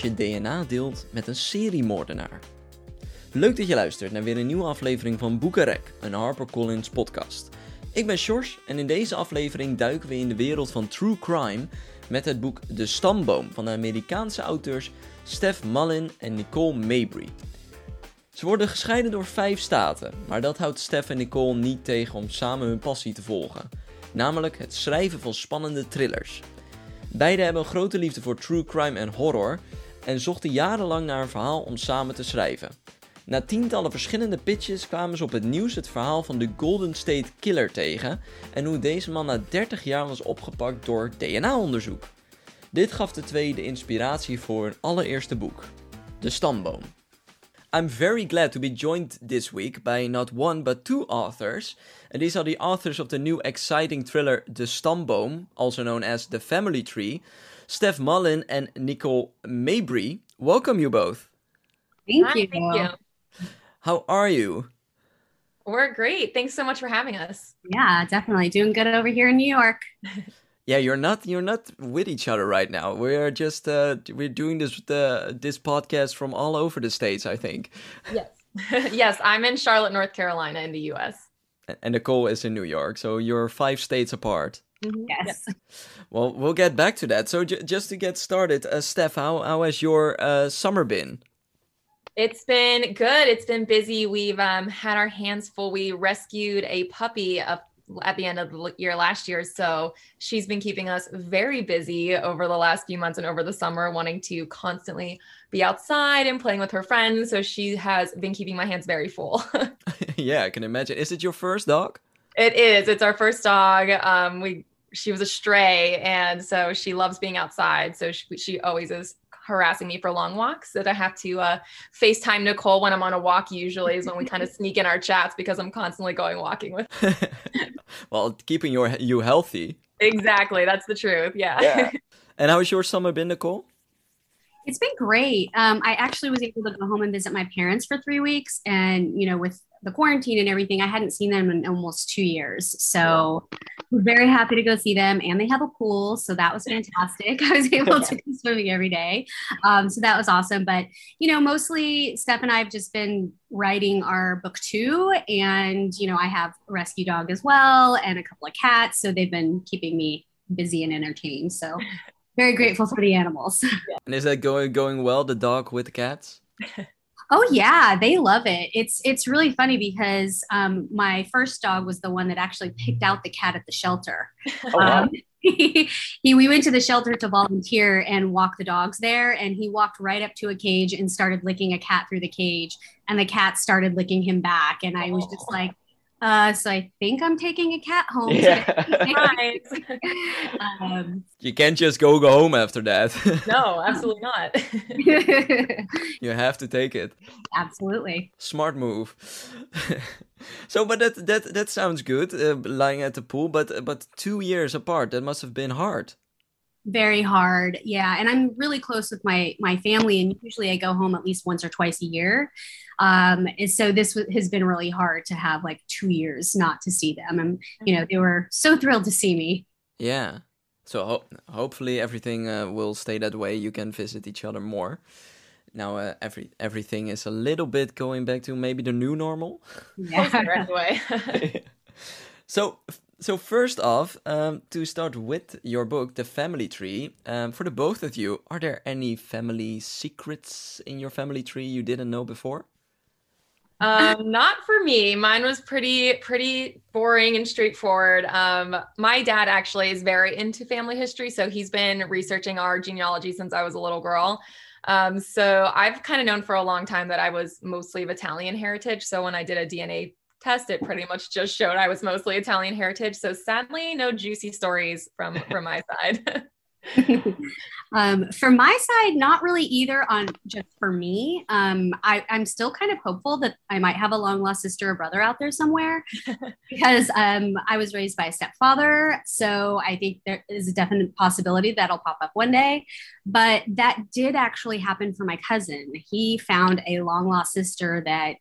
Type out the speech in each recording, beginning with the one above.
je DNA deelt met een seriemoordenaar. Leuk dat je luistert naar weer een nieuwe aflevering van Boekenrek, een HarperCollins podcast. Ik ben Sjors en in deze aflevering duiken we in de wereld van true crime met het boek De Stamboom van de Amerikaanse auteurs Steph Mullin en Nicole Mabry. Ze worden gescheiden door vijf staten, maar dat houdt Steph en Nicole niet tegen om samen hun passie te volgen, namelijk het schrijven van spannende thrillers. Beiden hebben een grote liefde voor true crime en horror en zochten jarenlang naar een verhaal om samen te schrijven. Na tientallen verschillende pitches kwamen ze op het nieuws het verhaal van de Golden State Killer tegen en hoe deze man na 30 jaar was opgepakt door DNA-onderzoek. Dit gaf de twee de inspiratie voor hun allereerste boek, De Stamboom. I'm very glad to be joined this week by not one but two authors. And these are the authors of the new exciting thriller The Stamboom, also known as The Family Tree, Steph Mullin and Nicole Mabry. Welcome, you both. Thank Hi, you. Thank you. How are you? We're great. Thanks so much for having us. Yeah, definitely doing good over here in New York. Yeah, you're not you're not with each other right now. We're just uh, we're doing this uh, this podcast from all over the states, I think. Yes. yes, I'm in Charlotte, North Carolina in the US. And Nicole is in New York, so you're five states apart. Yes. Well, we'll get back to that. So j- just to get started, uh, Steph, how how has your uh, summer been? It's been good. It's been busy. We've um, had our hands full. We rescued a puppy up at the end of the year last year. So she's been keeping us very busy over the last few months and over the summer, wanting to constantly be outside and playing with her friends. So she has been keeping my hands very full. yeah, I can imagine. Is it your first dog? It is. It's our first dog. Um, we she was a stray, and so she loves being outside. So she, she always is harassing me for long walks. That I have to uh, FaceTime Nicole when I'm on a walk. Usually is when we kind of sneak in our chats because I'm constantly going walking with. well, keeping your you healthy. Exactly. That's the truth. Yeah. Yeah. and how has your summer been, Nicole? It's been great. Um, I actually was able to go home and visit my parents for three weeks. And, you know, with the quarantine and everything, I hadn't seen them in almost two years. So we're very happy to go see them. And they have a pool. So that was fantastic. I was able to go swimming every day. Um, so that was awesome. But, you know, mostly Steph and I have just been writing our book two. And, you know, I have a rescue dog as well and a couple of cats. So they've been keeping me busy and entertained. So very grateful for the animals. And is that going going well? The dog with the cats? Oh yeah, they love it. It's it's really funny because um, my first dog was the one that actually picked out the cat at the shelter. Oh, wow. Um, he, he we went to the shelter to volunteer and walk the dogs there, and he walked right up to a cage and started licking a cat through the cage, and the cat started licking him back, and I was just Oh. like. Uh, so I think I'm taking a cat home. Right. um, You can't just go go home after that. no, absolutely not. you have to take it. absolutely. Smart move. so, but that that that sounds good. Uh, lying at the pool, but but two years apart, that must have been hard. Very hard yeah and i'm really close with my my family and usually i go home at least once or twice a year um and so this w- has been really hard to have like two years not to see them and you know they were so thrilled to see me Yeah. So ho- hopefully everything uh, will stay that way. You can visit each other more. Now uh, every everything is a little bit going back to maybe the new normal. Closer anyway. So so first off, um, to start with your book, The Family Tree. Um, for the both of you, are there any family secrets in your family tree you didn't know before? um not for me mine was pretty pretty boring and straightforward um my dad actually is very into family history so he's been researching our genealogy since i was a little girl um so i've kind of known for a long time that i was mostly of italian heritage so when i did a dna test it pretty much just showed i was mostly italian heritage so sadly no juicy stories from from my side um, for my side, not really either on just for me. Um, I, I'm still kind of hopeful that I might have a long lost sister or brother out there somewhere because um, I was raised by a stepfather. So I think there is a definite possibility that'll pop up one day. But that did actually happen for my cousin. He found a long lost sister that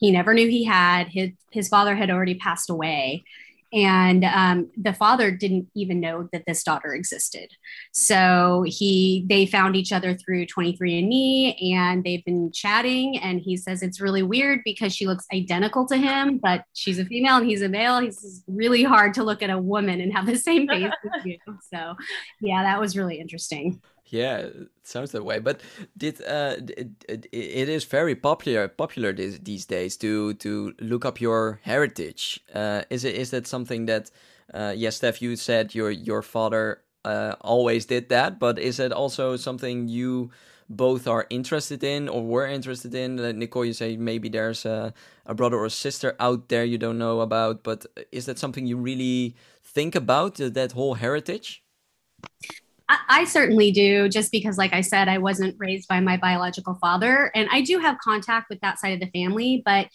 he never knew he had. His, his father had already passed away. and um, the father didn't even know that this daughter existed so he they found each other through 23andme and they've been chatting and he says it's really weird because she looks identical to him but she's a female and he's a male he's really hard to look at a woman and have the same face as you so yeah that was really interesting yeah, it sounds that way. But did uh, it, it, it is very popular popular these, these days to to look up your heritage. Uh, is it is that something that uh, yes, Steph, you said your your father uh, always did that, but is it also something you both are interested in or were interested in? Uh, Nicole, you say maybe there's a, a brother or sister out there you don't know about, but is that something you really think about that whole heritage? I, certainly do, just because, like I said, I wasn't raised by my biological father. And I do have contact with that side of the family. But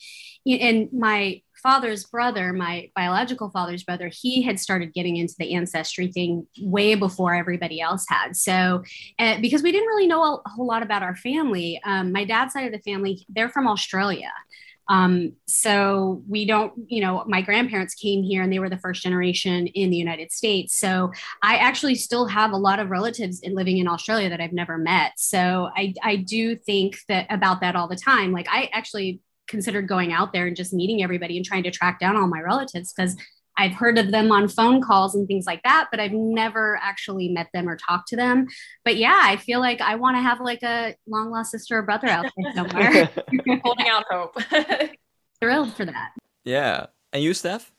in my father's brother, my biological father's brother, he had started getting into the ancestry thing way before everybody else had. So, uh, because we didn't really know a, a whole lot about our family, um, my dad's side of the family, they're from Australia. Um, so we don't, you know, my grandparents came here and they were the first generation in the United States. So I actually still have a lot of relatives in living in Australia that I've never met. So I, I do think that about that all the time. Like I actually considered going out there and just meeting everybody and trying to track down all my relatives because I've heard of them on phone calls and things like that, but I've never actually met them or talked to them. But yeah, I feel like I want to have like a long lost sister or brother out there somewhere. Holding out hope. Thrilled for that. Yeah. And you, Steph?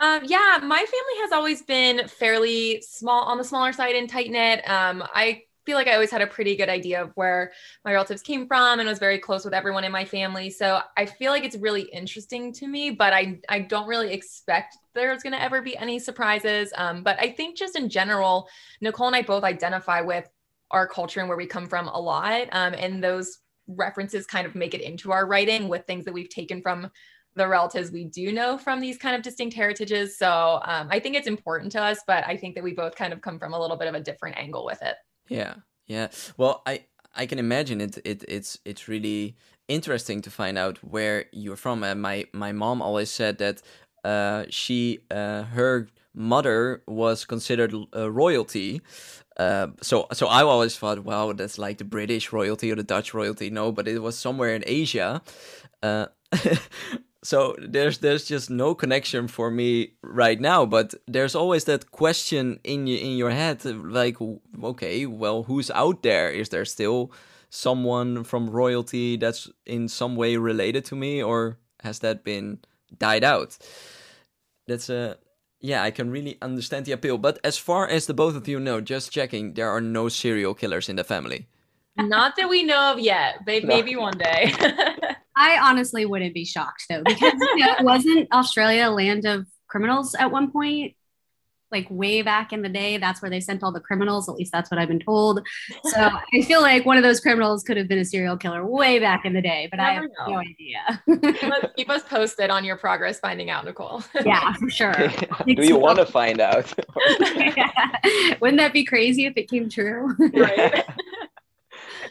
Um, yeah, my family has always been fairly small on the smaller side and tight knit. Um, I feel like I always had a pretty good idea of where my relatives came from and was very close with everyone in my family. So I feel like it's really interesting to me, but I, I don't really expect there's going to ever be any surprises. Um, but I think just in general, Nicole and I both identify with our culture and where we come from a lot. Um, and those references kind of make it into our writing with things that we've taken from the relatives we do know from these kind of distinct heritages. So um, I think it's important to us, but I think that we both kind of come from a little bit of a different angle with it. Yeah, yeah. Well, I I can imagine it. It it's it's really interesting to find out where you're from. And my my mom always said that uh, she uh, her mother was considered uh, royalty. Uh, so so I always thought, wow, that's like the British royalty or the Dutch royalty. No, but it was somewhere in Asia. Uh, so there's there's just no connection for me right now but there's always that question in your in your head like okay well who's out there? Is there still someone from royalty that's in some way related to me or has that been died out? That's a yeah i can really understand the appeal but as far as the both of you know just checking there are no serial killers in the family. Not that we know of yet maybe one day I honestly wouldn't be shocked though, because you know, wasn't Australia a land of criminals at one point? Like way back in the day, that's where they sent all the criminals. At least that's what I've been told. So I feel like one of those criminals could have been a serial killer way back in the day, but Never I have know. no idea. keep, us, posted on your progress finding out, Nicole. yeah, for sure. Do you want to find out? yeah. Wouldn't that be crazy if it came true? right.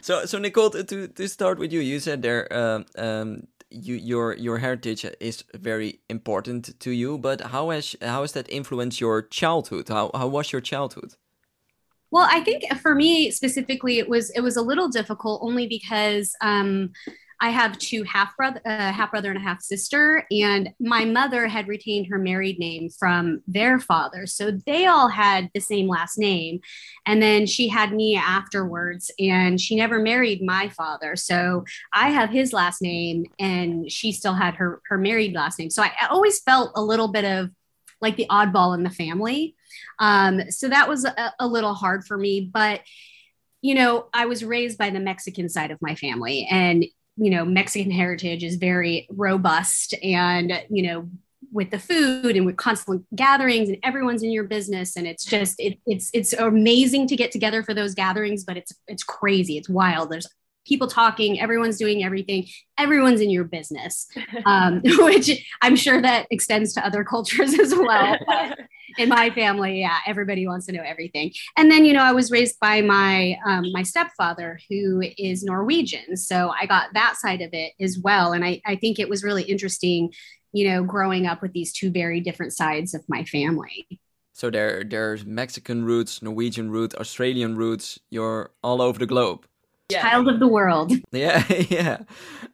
So, so Nicole, to to start with you, you said there, um, um, you your your heritage is very important to you. But how has how has that influenced your childhood? How how was your childhood? Well, I think for me specifically, it was it was a little difficult only because um, I have two half brother, uh, half brother and a half sister, and my mother had retained her married name from their father, so they all had the same last name. And then she had me afterwards, and she never married my father, so I have his last name, and she still had her her married last name. So I always felt a little bit of like the oddball in the family. Um, so that was a, a little hard for me, but you know, I was raised by the Mexican side of my family, and you know mexican heritage is very robust and you know with the food and with constant gatherings and everyone's in your business. And it's just it, it's it's amazing to get together for those gatherings but it's it's crazy. It's wild. There's people talking everyone's doing everything. Everyone's in your business um, which i'm sure that extends to other cultures as well in my family yeah everybody wants to know everything and then you know i was raised by my um, my stepfather who is norwegian so i got that side of it as well and I, I think it was really interesting you know, growing up with these two very different sides of my family. So there, there's Mexican roots, Norwegian roots, Australian roots. You're all over the globe. Yeah. Child of the world. Yeah, yeah.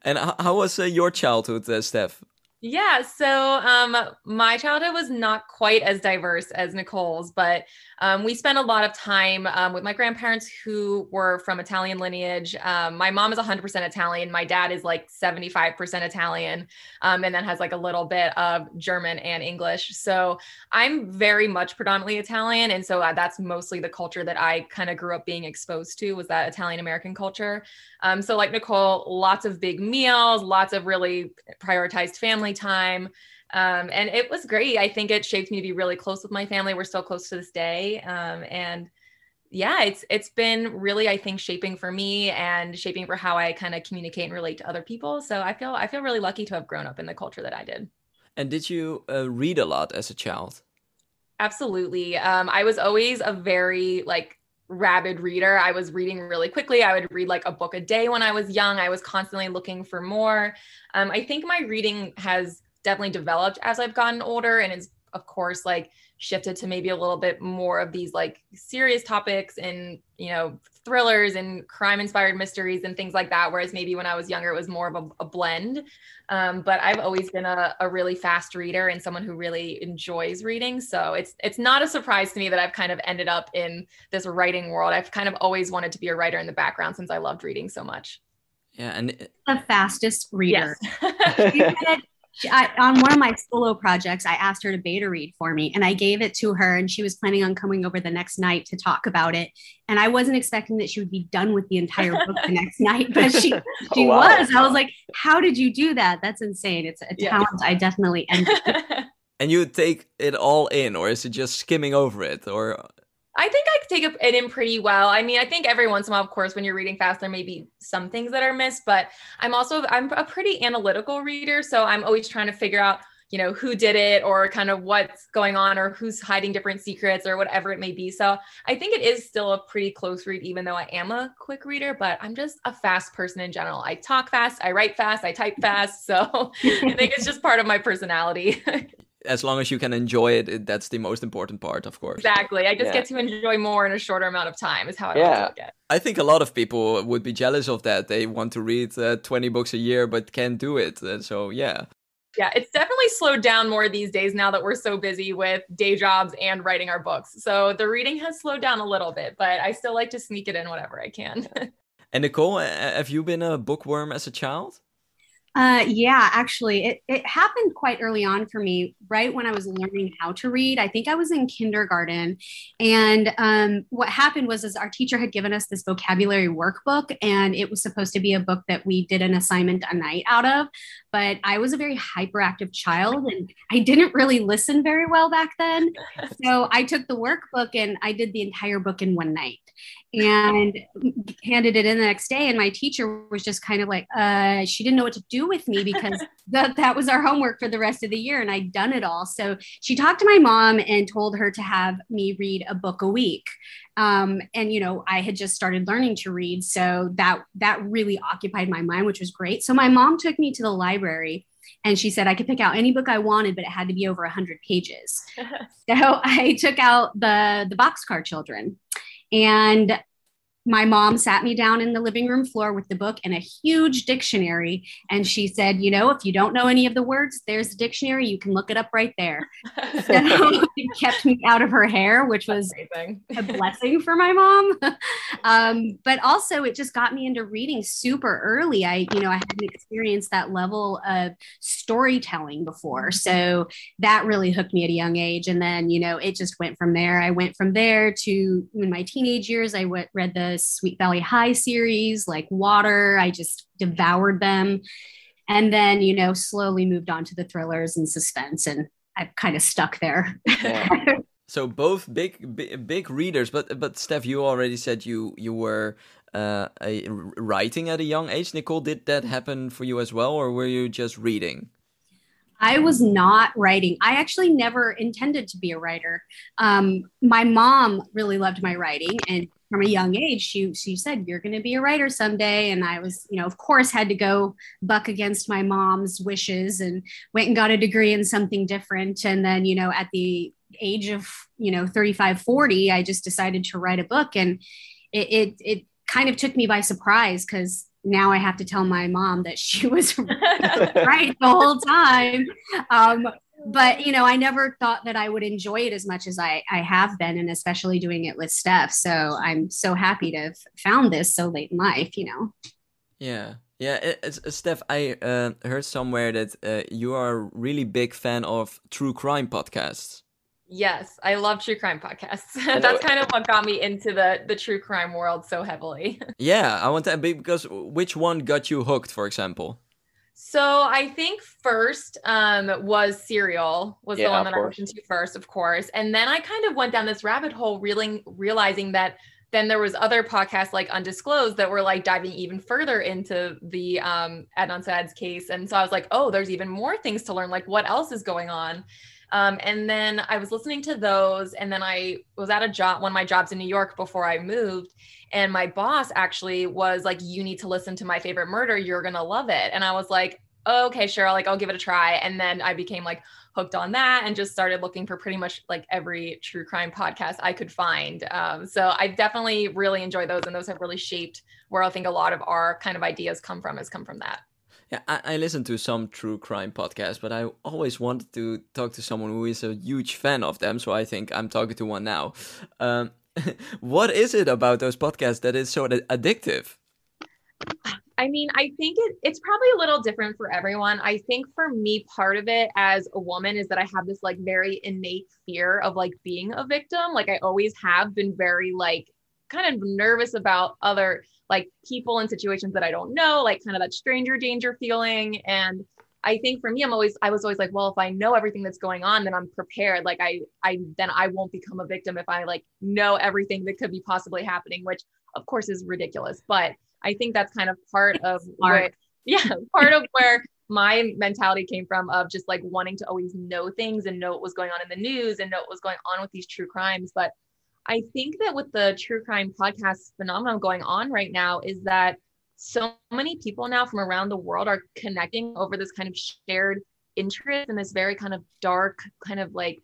And how was uh, your childhood, uh, Steph? Yeah, so um, my childhood was not quite as diverse as Nicole's, but um, we spent a lot of time um, with my grandparents who were from Italian lineage. Um, my mom is 100% Italian. My dad is like 75% Italian, um, and then has like a little bit of German and English. So I'm very much predominantly Italian, and so uh, that's mostly the culture that I kind of grew up being exposed to was that Italian American culture. Um, so like Nicole, lots of big meals, lots of really prioritized family time. Um, and it was great. I think it shaped me to be really close with my family. We're still close to this day. Um, and yeah, it's it's been really, I think, shaping for me and shaping for how I kind of communicate and relate to other people. So I feel I feel really lucky to have grown up in the culture that I did. And did you uh, read a lot as a child? Absolutely. Um, I was always a very like rabid reader. I was reading really quickly. I would read like a book a day when I was young. I was constantly looking for more. Um, I think my reading has definitely developed as I've gotten older and it's of course like shifted to maybe a little bit more of these like serious topics and you know thrillers and crime inspired mysteries and things like that whereas maybe when i was younger it was more of a, a blend. Um, but i've always been a, a, really fast reader and someone who really enjoys reading. So it's it's not a surprise to me that i've kind of ended up in this writing world. I've kind of always wanted to be a writer in the background since i loved reading so much. Yeah and the fastest reader. Yes. I, on one of my solo projects, I asked her to beta read for me and I gave it to her and she was planning on coming over the next night to talk about it. And I wasn't expecting that she would be done with the entire book the next night, but she, she oh, wow. was. I was like, how did you do that? That's insane. It's a talent yeah. I definitely envy. and you take it all in or is it just skimming over it or I think I take it in pretty well. I mean, I think every once in a while, of course, when you're reading fast, there may be some things that are missed, but I'm also I'm a pretty analytical reader, so I'm always trying to figure out, you know, who did it or kind of what's going on or who's hiding different secrets or whatever it may be. So I think it is still a pretty close read, even though I am a quick reader, but I'm just a fast person in general. I talk fast, I write fast, I type fast. So I think it's just part of my personality. as long as you can enjoy it, it, that's the most important part, of course. Exactly. I just yeah. get to enjoy more in a shorter amount of time, is how I yeah. look at it. I think a lot of people would be jealous of that. They want to read uh, 20 books a year, but can't do it. Uh, so, yeah. Yeah, it's definitely slowed down more these days now that we're so busy with day jobs and writing our books. So the reading has slowed down a little bit, but I still like to sneak it in whenever I can. and Nicole, have you been a bookworm as a child? Uh, yeah, actually, it, it happened quite early on for me, right when I was learning how to read. I think I was in kindergarten. And um, what happened was is our teacher had given us this vocabulary workbook, and it was supposed to be a book that we did an assignment a night out of. But I was a very hyperactive child, and I didn't really listen very well back then. So I took the workbook and I did the entire book in one night and handed it in the next day. And my teacher was just kind of like, uh, she didn't know what to do with me because that, that was our homework for the rest of the year and I'd done it all. So she talked to my mom and told her to have me read a book a week. Um, and you know, I had just started learning to read. So that that really occupied my mind, which was great. So my mom took me to the library and she said I could pick out any book I wanted, but it had to be over 100 pages. so I took out the the Boxcar Children, and my mom sat me down in the living room floor with the book and a huge dictionary. And she said, You know, if you don't know any of the words, there's a dictionary. You can look it up right there. so it kept me out of her hair, which was a blessing for my mom. um, but also, it just got me into reading super early. I, you know, I hadn't experienced that level of storytelling before. So that really hooked me at a young age. And then, you know, it just went from there. I went from there to in my teenage years, I went, read the Sweet Valley High series, like Water. I just devoured them. And then, you know, slowly moved on to the thrillers and suspense, and I've kind of stuck there. Yeah. so both big, big, big readers, but but Steph, you already said you you were uh, a, writing at a young age. Nicole, did that happen for you as well, or were you just reading? I was not writing. I actually never intended to be a writer. Um, my mom really loved my writing, and from a young age, she she said, "You're going to be a writer someday," and I was, you know, of course, had to go buck against my mom's wishes and went and got a degree in something different. And then, you know, at the age of you know 35, 40, I just decided to write a book, and it it, it kind of took me by surprise because now I have to tell my mom that she was right the whole time. Um, but you know, I never thought that I would enjoy it as much as I, I have been, and especially doing it with Steph. So I'm so happy to have found this so late in life. You know. Yeah, yeah. It's, it's Steph. I uh, heard somewhere that uh, you are a really big fan of true crime podcasts. Yes, I love true crime podcasts. That's kind of what got me into the the true crime world so heavily. yeah, I want to because which one got you hooked, for example? So I think first um, was Serial was yeah, the one that I listened to first, of course, and then I kind of went down this rabbit hole, reeling, realizing that then there was other podcasts like Undisclosed that were like diving even further into the um, Adnan Syed's case, and so I was like, oh, there's even more things to learn. Like, what else is going on? Um, and then I was listening to those, and then I was at a job, one of my jobs in New York before I moved. And my boss actually was like, You need to listen to my favorite murder. You're going to love it. And I was like, okay, sure, like I'll give it a try. And then I became like hooked on that and just started looking for pretty much like every true crime podcast I could find. Um, so I definitely really enjoy those, and those have really shaped where I think a lot of our kind of ideas come from. Has come from that. Yeah, I, I listen to some true crime podcasts, but I always wanted to talk to someone who is a huge fan of them. So I think I'm talking to one now. Um, what is it about those podcasts that is so addictive? I mean, I think it, it's probably a little different for everyone. I think for me, part of it as a woman is that I have this like very innate fear of like being a victim. Like I always have been very like kind of nervous about other like people in situations that I don't know, like kind of that stranger danger feeling. And I think for me, I'm always, I was always like, well, if I know everything that's going on, then I'm prepared. Like I, I, then I won't become a victim if I like know everything that could be possibly happening, which of course is ridiculous. But I think that's kind of part of what, yeah, part of where my mentality came from of just like wanting to always know things and know what was going on in the news and know what was going on with these true crimes. But I think that with the true crime podcast phenomenon going on right now is that so many people now from around the world are connecting over this kind of shared interest in this very kind of dark, kind of like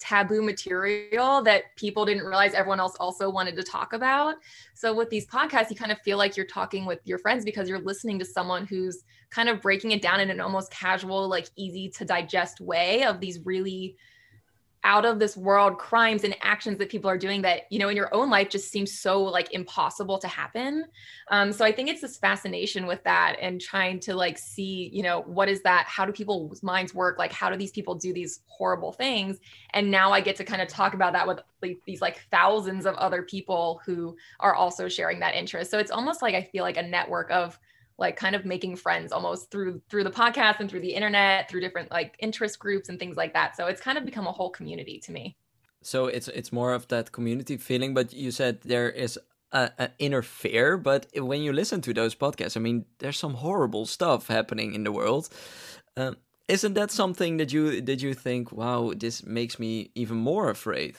taboo material that people didn't realize everyone else also wanted to talk about. So with these podcasts, you kind of feel like you're talking with your friends because you're listening to someone who's kind of breaking it down in an almost casual, like easy to digest way of these really out of this world crimes and actions that people are doing that you know in your own life just seems so like impossible to happen. Um, so i think it's this fascination with that and trying to like see you know what is that? How do people's minds work? Like how do these people do these horrible things? And now i get to kind of talk about that with like, these like thousands of other people who are also sharing that interest. So it's almost like i feel like a network of like kind of making friends almost through through the podcast and through the internet through different like interest groups and things like that. So it's kind of become a whole community to me. So it's it's more of that community feeling but you said there is an inner fear but when you listen to those podcasts i mean there's some horrible stuff happening in the world. Um, isn't that something that you did you think wow this makes me even more afraid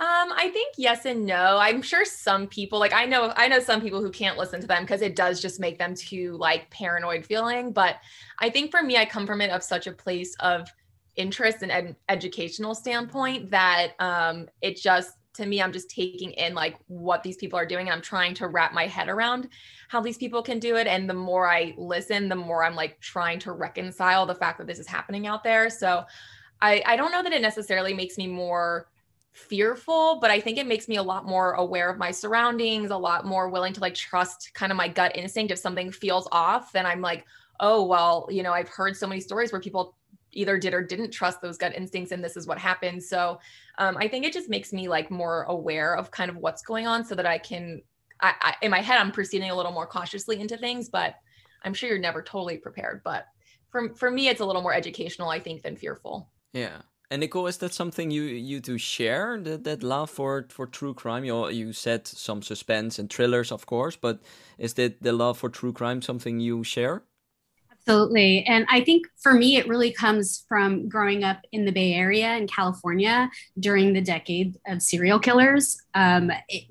um, I think yes and no. I'm sure some people like I know I know some people who can't listen to them because it does just make them too like paranoid feeling. But I think for me, I come from it of such a place of interest and ed- educational standpoint that um, it just to me i'm just taking in like what these people are doing and i'm trying to wrap my head around how these people can do it and the more i listen the more i'm like trying to reconcile the fact that this is happening out there so i i don't know that it necessarily makes me more fearful, but I think it makes me a lot more aware of my surroundings, a lot more willing to like trust kind of my gut instinct. If something feels off, then I'm like, oh, well, you know, I've heard so many stories where people either did or didn't trust those gut instincts and this is what happened. So um, I think it just makes me like more aware of kind of what's going on so that I can, I, I, in my head, I'm proceeding a little more cautiously into things, but I'm sure you're never totally prepared. But for, for me, it's a little more educational, I think, than fearful. Yeah. And Nicole, is that something you you do share that that love for for true crime? You you said some suspense and thrillers, of course, but is that the love for true crime something you share? Absolutely. And I think for me, it really comes from growing up in the Bay Area in California during the decade of serial killers. Um, it,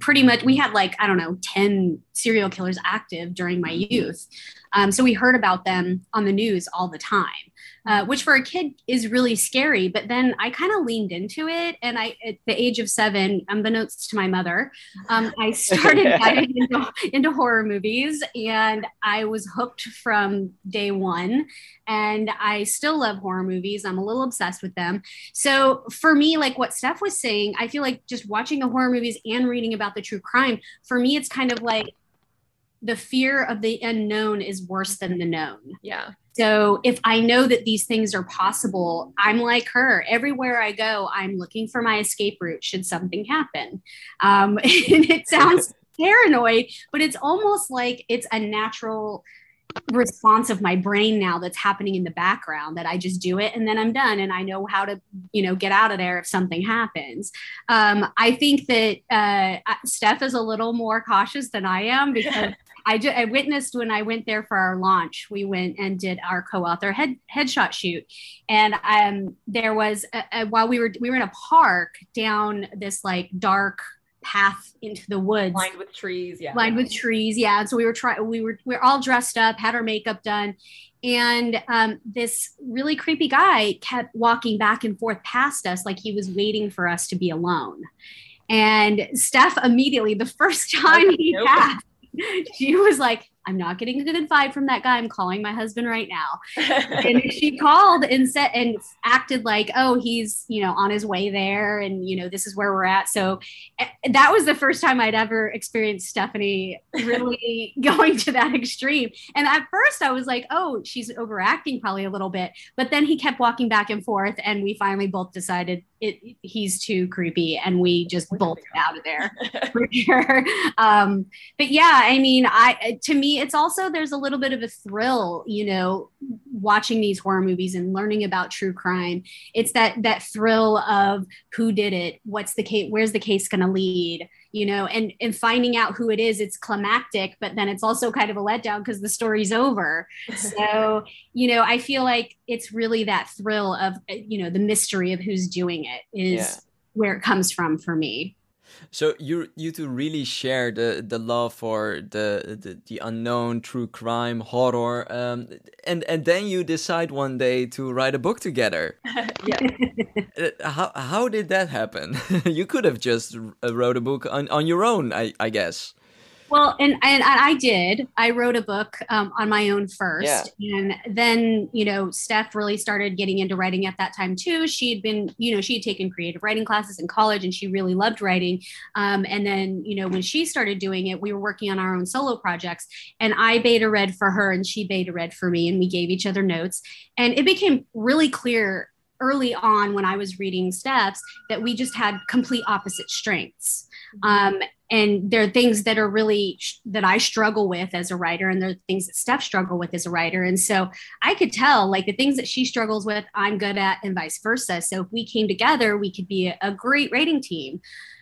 pretty much, we had like, I don't know, 10 serial killers active during my youth. Um, so we heard about them on the news all the time, uh, which for a kid is really scary. But then I kind of leaned into it. And I, at the age of seven, unbeknownst to my mother, um, I started diving into, into horror movies and I was hooked from day one. And I still love horror movies. I'm a little obsessed with them. So for me, like what Steph was saying, I feel like just watching the horror movies and reading about the true crime, for me, it's kind of like, the fear of the unknown is worse than the known. Yeah. So if I know that these things are possible, I'm like her. Everywhere I go, I'm looking for my escape route should something happen. Um, and it sounds paranoid, but it's almost like it's a natural response of my brain now that's happening in the background that I just do it and then I'm done and I know how to you know get out of there if something happens. Um, I think that uh, Steph is a little more cautious than I am because I, ju- I witnessed when I went there for our launch. We went and did our co-author head headshot shoot, and um, there was a, a, while we were we were in a park down this like dark path into the woods, lined with trees. Yeah, lined with trees. Yeah, and so we were trying. We were we were all dressed up, had our makeup done, and um, this really creepy guy kept walking back and forth past us like he was waiting for us to be alone. And Steph immediately, the first time he nope. passed, she was like, I'm not getting a good vibe from that guy. I'm calling my husband right now. and she called and said and acted like, oh, he's, you know, on his way there and you know, this is where we're at. So eh, that was the first time I'd ever experienced Stephanie really going to that extreme. And at first I was like, oh, she's overacting probably a little bit. But then he kept walking back and forth and we finally both decided it, he's too creepy and we just bolted out of there for sure. Um, but yeah, I mean, I to me it's also there's a little bit of a thrill, you know, watching these horror movies and learning about true crime. It's that that thrill of who did it, what's the case, where's the case going to lead, you know, and and finding out who it is. It's climactic, but then it's also kind of a letdown because the story's over. So you know, I feel like it's really that thrill of uh, you know the mystery of who's doing it is yeah. where it comes from for me. So you you two really share the the love for the the, the unknown, true crime, horror, um, and and then you decide one day to write a book together. yeah. Uh, how how did that happen? you could have just uh, wrote a book on on your own, I I guess. Well, and, and I did. I wrote a book um, on my own first, yeah. and then you know, Steph really started getting into writing at that time too. She had been, you know, she had taken creative writing classes in college, and she really loved writing. Um, and then, you know, when she started doing it, we were working on our own solo projects, and I beta read for her, and she beta read for me, and we gave each other notes, and it became really clear early on when I was reading Steph's that we just had complete opposite strengths. Mm-hmm. Um, and there are things that are really that I struggle with as a writer, and there are things that Steph struggle with as a writer. And so I could tell like the things that she struggles with, I'm good at, and vice versa. So if we came together, we could be a, a great writing team.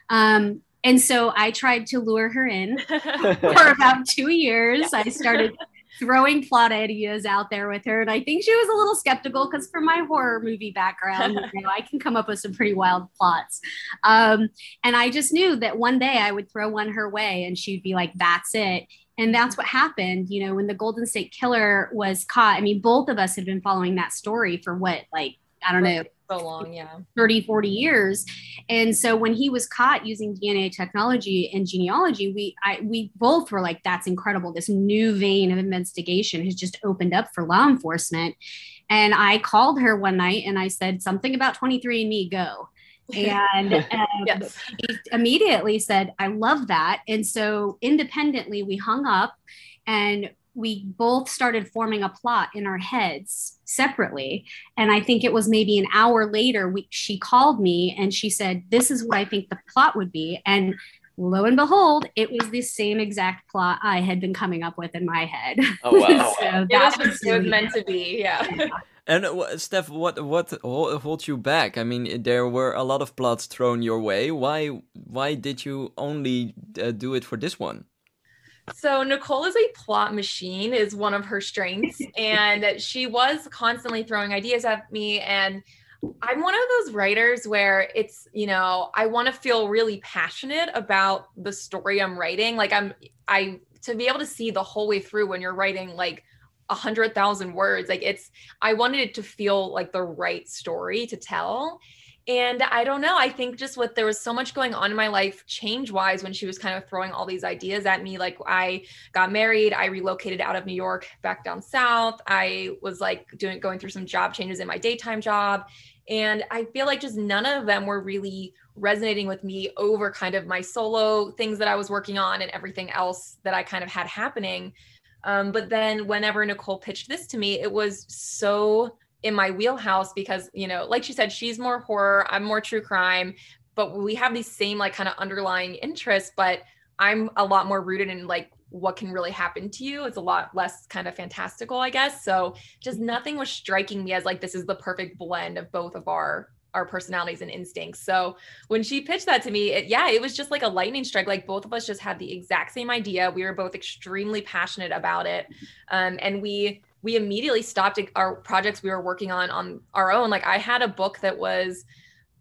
Um, and so I tried to lure her in for about two years. I started throwing plot ideas out there with her. And I think she was a little skeptical because from my horror movie background, you know, I can come up with some pretty wild plots. Um, and I just knew that one day I would throw one her way and she'd be like, that's it. And that's what happened, you know, when the Golden State Killer was caught. I mean, both of us had been following that story for what, like, I don't know, so long, yeah. 30, 40 years. And so when he was caught using DNA technology and genealogy, we I we both were like, that's incredible. This new vein of investigation has just opened up for law enforcement. And I called her one night and I said, something about 23andMe, go. and um, yes. he immediately said, I love that. And so independently, we hung up and we both started forming a plot in our heads separately and i think it was maybe an hour later we, she called me and she said this is what i think the plot would be and lo and behold it was the same exact plot i had been coming up with in my head oh wow, so it, was, was, it meant to be yeah, yeah. And uh, Steph, what what holds you back? I mean, there were a lot of plots thrown your way. Why why did you only uh, do it for this one? So Nicole is a plot machine is one of her strengths and she was constantly throwing ideas at me and I'm one of those writers where it's, you know, I want to feel really passionate about the story I'm writing. Like I'm I to be able to see the whole way through when you're writing like a hundred thousand words, like it's I wanted it to feel like the right story to tell. And I don't know. I think just what there was so much going on in my life, change wise, when she was kind of throwing all these ideas at me. Like I got married, I relocated out of New York back down south. I was like doing going through some job changes in my daytime job. And I feel like just none of them were really resonating with me over kind of my solo things that I was working on and everything else that I kind of had happening. Um, but then whenever Nicole pitched this to me, it was so in my wheelhouse because, you know, like she said, she's more horror, I'm more true crime, but we have these same like kind of underlying interests, but I'm a lot more rooted in like what can really happen to you. It's a lot less kind of fantastical, I guess. So just nothing was striking me as like this is the perfect blend of both of our our personalities and instincts. So when she pitched that to me, it, yeah, it was just like a lightning strike. Like both of us just had the exact same idea. We were both extremely passionate about it, um, and we we immediately stopped our projects we were working on on our own. Like I had a book that was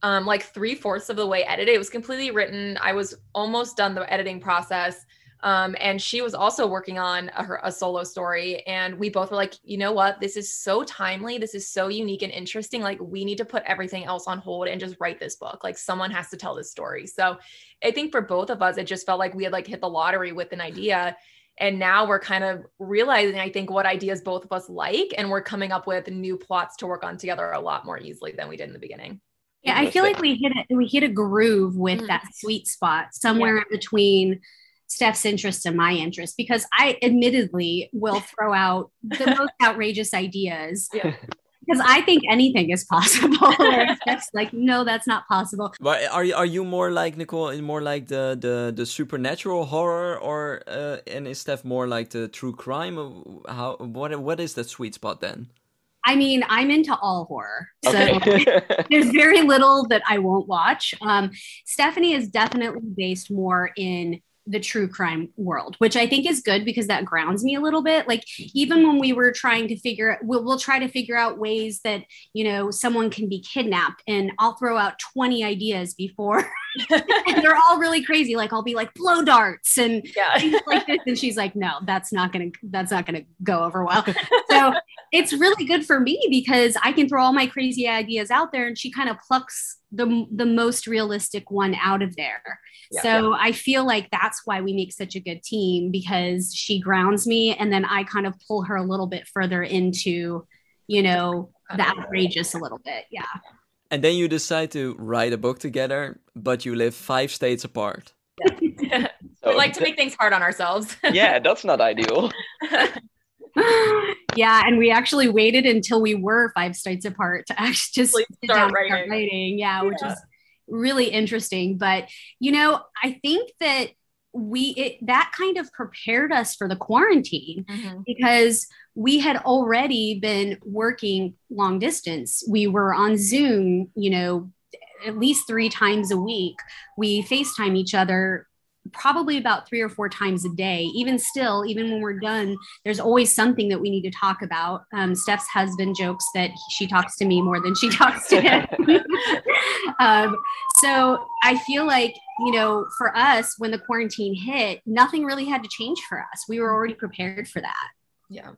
um, like three fourths of the way edited. It was completely written. I was almost done the editing process. Um, and she was also working on a, a, solo story. And we both were like, you know what? This is so timely. This is so unique and interesting. Like, we need to put everything else on hold and just write this book. Like, someone has to tell this story. So I think for both of us, it just felt like we had like hit the lottery with an idea. And now we're kind of realizing, I think, what ideas both of us like. And we're coming up with new plots to work on together a lot more easily than we did in the beginning. Yeah, I feel like we hit a, we hit a groove with mm. that sweet spot somewhere yeah. in between Steph's interest and my interest because I admittedly will throw out the most outrageous ideas. Yeah. Because I think anything is possible. Steph's like, no, that's not possible. But are you are you more like Nicole? More like the the the supernatural horror, or uh, and is Steph more like the true crime? How what what is that sweet spot then? I mean, I'm into all horror. So okay. there's very little that I won't watch. Um, Stephanie is definitely based more in the true crime world, which I think is good because that grounds me a little bit. Like even when we were trying to figure, we'll, we'll try to figure out ways that you know someone can be kidnapped, and I'll throw out twenty ideas before, and they're all really crazy. Like I'll be like blow darts and yeah. things like this, and she's like, no, that's not gonna, that's not gonna go over well. So it's really good for me because I can throw all my crazy ideas out there, and she kind of plucks the the most realistic one out of there. Yeah, so yeah. I feel like that's why we make such a good team because she grounds me and then I kind of pull her a little bit further into, you know, the outrageous a little bit. Yeah. And then you decide to write a book together, but you live five states apart. Yeah. so, we like to make things hard on ourselves. yeah, that's not ideal. yeah, and we actually waited until we were five states apart to actually just down writing. Start writing. Yeah, yeah, which is really interesting. But you know, I think that we it, that kind of prepared us for the quarantine mm-hmm. because we had already been working long distance. We were on Zoom, you know, at least three times a week. We FaceTime each other probably about three or four times a day. Even still, even when we're done, there's always something that we need to talk about. Um, Steph's husband jokes that she talks to me more than she talks to him. um, so I feel like, you know, for us, when the quarantine hit, nothing really had to change for us. We were already prepared for that. Yeah.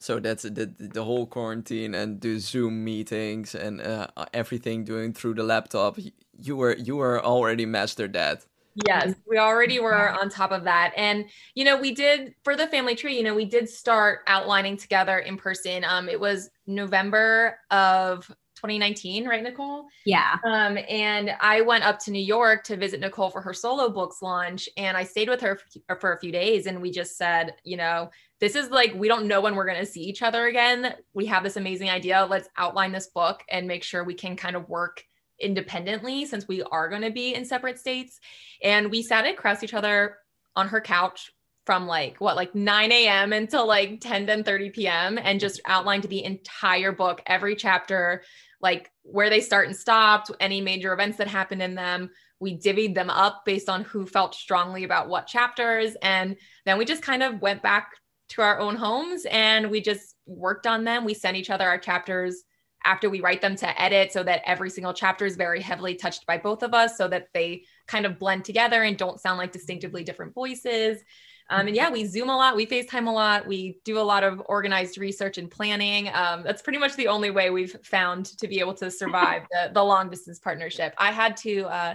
So that's the the whole quarantine and the Zoom meetings and uh, everything doing through the laptop. You were you were already mastered that. Yes, we already were on top of that. And, you know, we did for the family tree, you know, we did start outlining together in person. Um, it was November of 2019, right, Nicole? Yeah. Um, and I went up to New York to visit Nicole for her solo books launch. And I stayed with her for, for a few days. And we just said, you know, this is like, we don't know when we're going to see each other again. We have this amazing idea. Let's outline this book and make sure we can kind of work independently since we are going to be in separate states. And we sat across each other on her couch from like what like 9 a.m until like 10 then 30 p.m and just outlined the entire book every chapter like where they start and stopped any major events that happened in them we divvied them up based on who felt strongly about what chapters. And then we just kind of went back to our own homes and we just worked on them. We sent each other our chapters after we write them to edit so that every single chapter is very heavily touched by both of us so that they kind of blend together and don't sound like distinctively different voices. Um, and yeah, we Zoom a lot, we FaceTime a lot, we do a lot of organized research and planning. Um, that's pretty much the only way we've found to be able to survive the, the long distance partnership. I had to uh,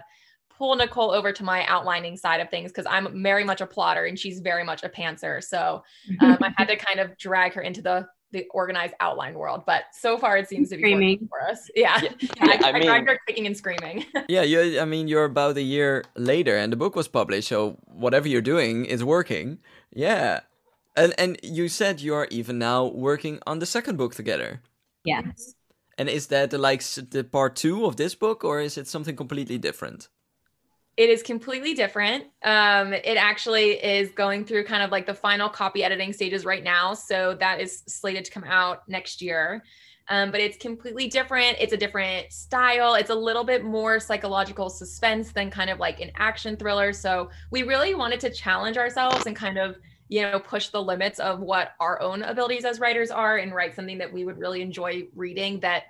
pull Nicole over to my outlining side of things because I'm very much a plotter and she's very much a pantser. So um, I had to kind of drag her into the the organized outline world. But so far, it seems to be screaming for us. Yeah, yeah, yeah I, I, I mean, dragged her kicking and screaming. yeah, you. I mean, you're about a year later, and the book was published. So whatever you're doing is working. Yeah, and and you said you are even now working on the second book together. Yes. And is that the, like the part two of this book, or is it something completely different? It is completely different. Um, it actually is going through kind of like the final copy editing stages right now. So that is slated to come out next year. Um, but it's completely different. It's a different style. It's a little bit more psychological suspense than kind of like an action thriller. So we really wanted to challenge ourselves and kind of, you know, push the limits of what our own abilities as writers are and write something that we would really enjoy reading that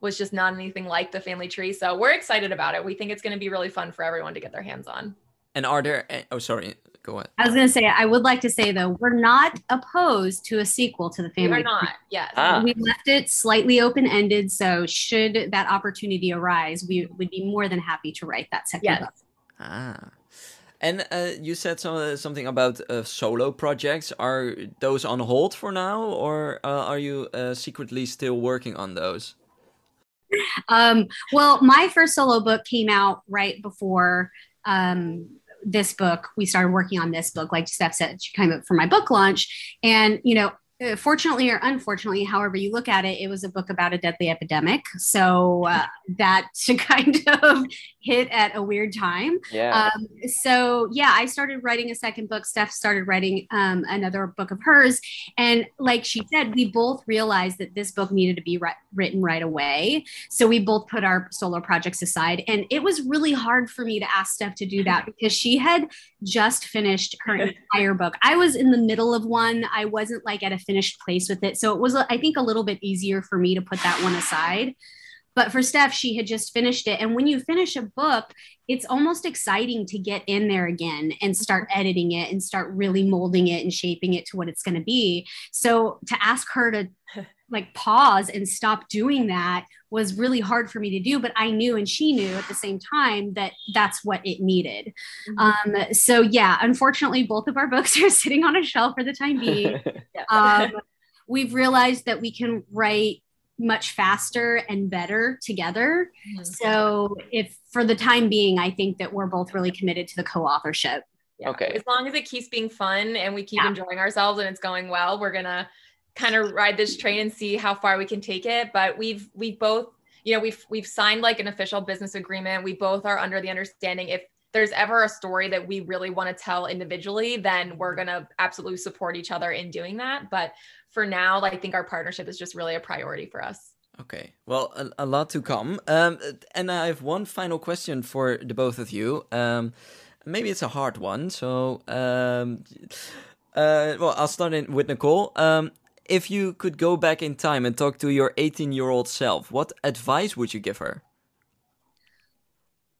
was just not anything like the family tree. So we're excited about it. We think it's going to be really fun for everyone to get their hands on. And are there? Oh, sorry. Go ahead. I was going to say, I would like to say though, we're not opposed to a sequel to the family. Tree. We're not. Yes. Ah. We left it slightly open ended. So should that opportunity arise, we would be more than happy to write that second yes. book. Ah. And uh, you said some, uh, something about uh, solo projects. Are those on hold for now, or uh, are you uh, secretly still working on those? Um, well, my first solo book came out right before um, this book. We started working on this book, like Steph said, she came up for my book launch. And, you know, fortunately or unfortunately, however you look at it, it was a book about a deadly epidemic. So uh, that kind of hit at a weird time. Yeah. Um, so yeah, I started writing a second book. Steph started writing um, another book of hers, and like she said, we both realized that this book needed to be ri- written right away. So we both put our solo projects aside, and it was really hard for me to ask Steph to do that because she had just finished her entire book. I was in the middle of one. I wasn't like at a finished place with it. So it was, I think, a little bit easier for me to put that one aside. But for Steph, she had just finished it. And when you finish a book, it's almost exciting to get in there again and start mm-hmm. editing it and start really molding it and shaping it to what it's going to be. So to ask her to like pause and stop doing that was really hard for me to do but i knew and she knew at the same time that that's what it needed mm-hmm. um, so yeah unfortunately both of our books are sitting on a shelf for the time being um, we've realized that we can write much faster and better together mm-hmm. so if for the time being i think that we're both really committed to the co-authorship yeah. okay as long as it keeps being fun and we keep yeah. enjoying ourselves and it's going well we're gonna kind of ride this train and see how far we can take it. But we've we both, you know, we've we've signed like an official business agreement. We both are under the understanding if there's ever a story that we really want to tell individually, then we're gonna absolutely support each other in doing that. But for now, I think our partnership is just really a priority for us. Okay, well, a, a lot to come. Um, and I have one final question for the both of you. Um, maybe it's a hard one. So, um, uh, well, I'll start in with Nicole. Um, if you could go back in time and talk to your 18 year old self, what advice would you give her?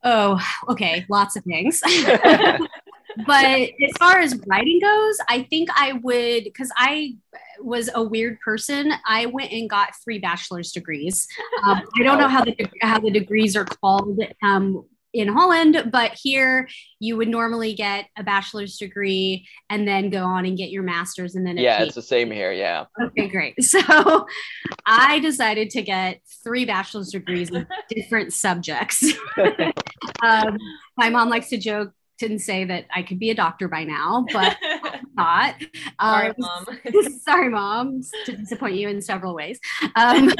Oh, okay, lots of things. but as far as writing goes, I think I would, because I was a weird person. I went and got three bachelor's degrees. Um, I don't know how the how the degrees are called um, in Holland, but here you would normally get a bachelor's degree and then go on and get your master's and then yeah, it's the same here. Yeah. Okay, great. So I decided to get three bachelor's degrees in different subjects. um, my mom likes to joke and say that I could be a doctor by now, but not. Sorry, um, mom. sorry, mom, to disappoint you in several ways. Um,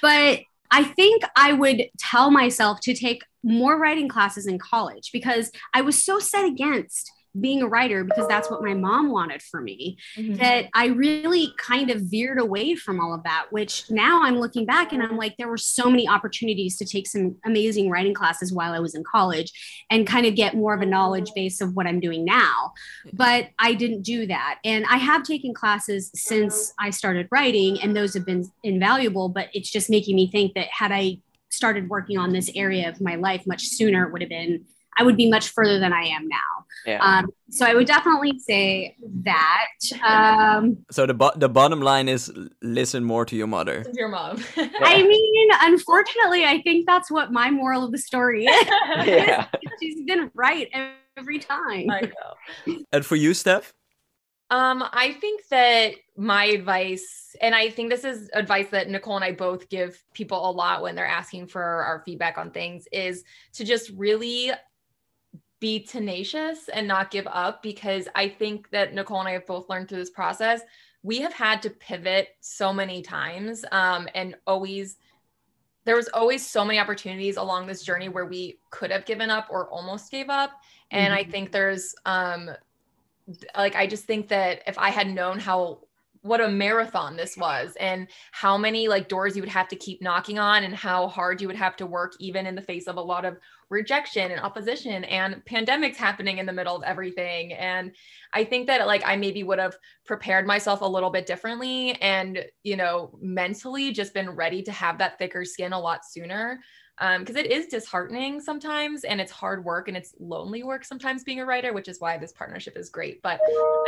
but I think I would tell myself to take more writing classes in college because I was so set against being a writer because that's what my mom wanted for me Mhm. that I really kind of veered away from all of that, which now I'm looking back and I'm like, there were so many opportunities to take some amazing writing classes while I was in college and kind of get more of a knowledge base of what I'm doing now. But I didn't do that. And I have taken classes since I started writing, and those have been invaluable. But it's just making me think that had I started working on this area of my life much sooner, it would have been. I would be much further than I am now. Yeah. Um, so I would definitely say that. Um, So the bo- the bottom line is listen more to your mother. To your mom. I mean, unfortunately, I think that's what my moral of the story is. yeah. She's been right every time. I know. And for you, Steph? Um, I think that my advice, and I think this is advice that Nicole and I both give people a lot when they're asking for our feedback on things, is to just really be tenacious and not give up because I think that Nicole and I have both learned through this process. We have had to pivot so many times um, and always there was always so many opportunities along this journey where we could have given up or almost gave up and i think there's um like i just think that if i had known how what a marathon this was and how many like doors you would have to keep knocking on and how hard you would have to work even in the face of a lot of rejection and opposition and pandemics happening in the middle of everything. And i think that like i maybe would have prepared myself a little bit differently and you know mentally just been ready to have that thicker skin a lot sooner. Um, because it is disheartening sometimes and it's hard work and it's lonely work sometimes being a writer which is why this partnership is great. But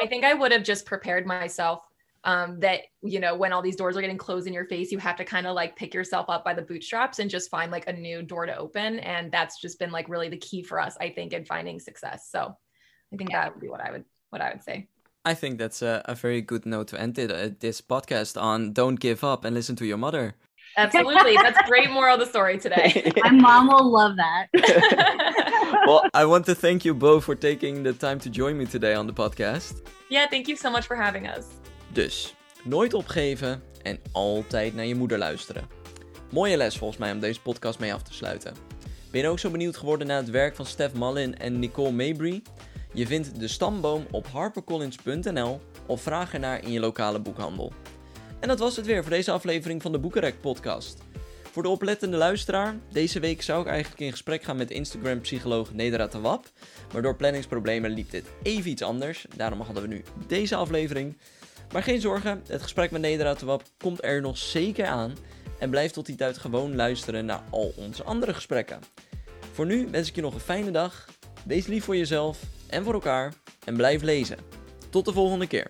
i think i would have just prepared myself um, that you know when all these doors are getting closed in your face you have to kind of like pick yourself up by the bootstraps and just find like a new door to open. And that's just been like really the key for us i think in finding success. So i think that would be what i would what i would say. I think that's a, a very good note to end it, uh, this podcast on don't give up and listen to your mother. absolutely. That's great moral of the story today. My mom will love that. well, I want to thank you both for taking the time to join me today on the podcast. yeah thank you so much for having us Dus, nooit opgeven en altijd naar je moeder luisteren. Mooie les volgens mij om deze podcast mee af te sluiten. Ben je ook zo benieuwd geworden naar het werk van Steph Mallin en Nicole Mabry? Je vindt de stamboom op harpercollins.nl of vraag ernaar in je lokale boekhandel. En dat was het weer voor deze aflevering van de Boekenrek podcast. Voor de oplettende luisteraar, deze week zou ik eigenlijk in gesprek gaan met Instagram-psycholoog Nedra Tawab. Maar door planningsproblemen liep dit even iets anders. Daarom hadden we nu deze aflevering. Maar geen zorgen, het gesprek met Nedra Tawab komt er nog zeker aan. En blijf tot die tijd gewoon luisteren naar al onze andere gesprekken. Voor nu wens ik je nog een fijne dag. Wees lief voor jezelf en voor elkaar. En blijf lezen. Tot de volgende keer.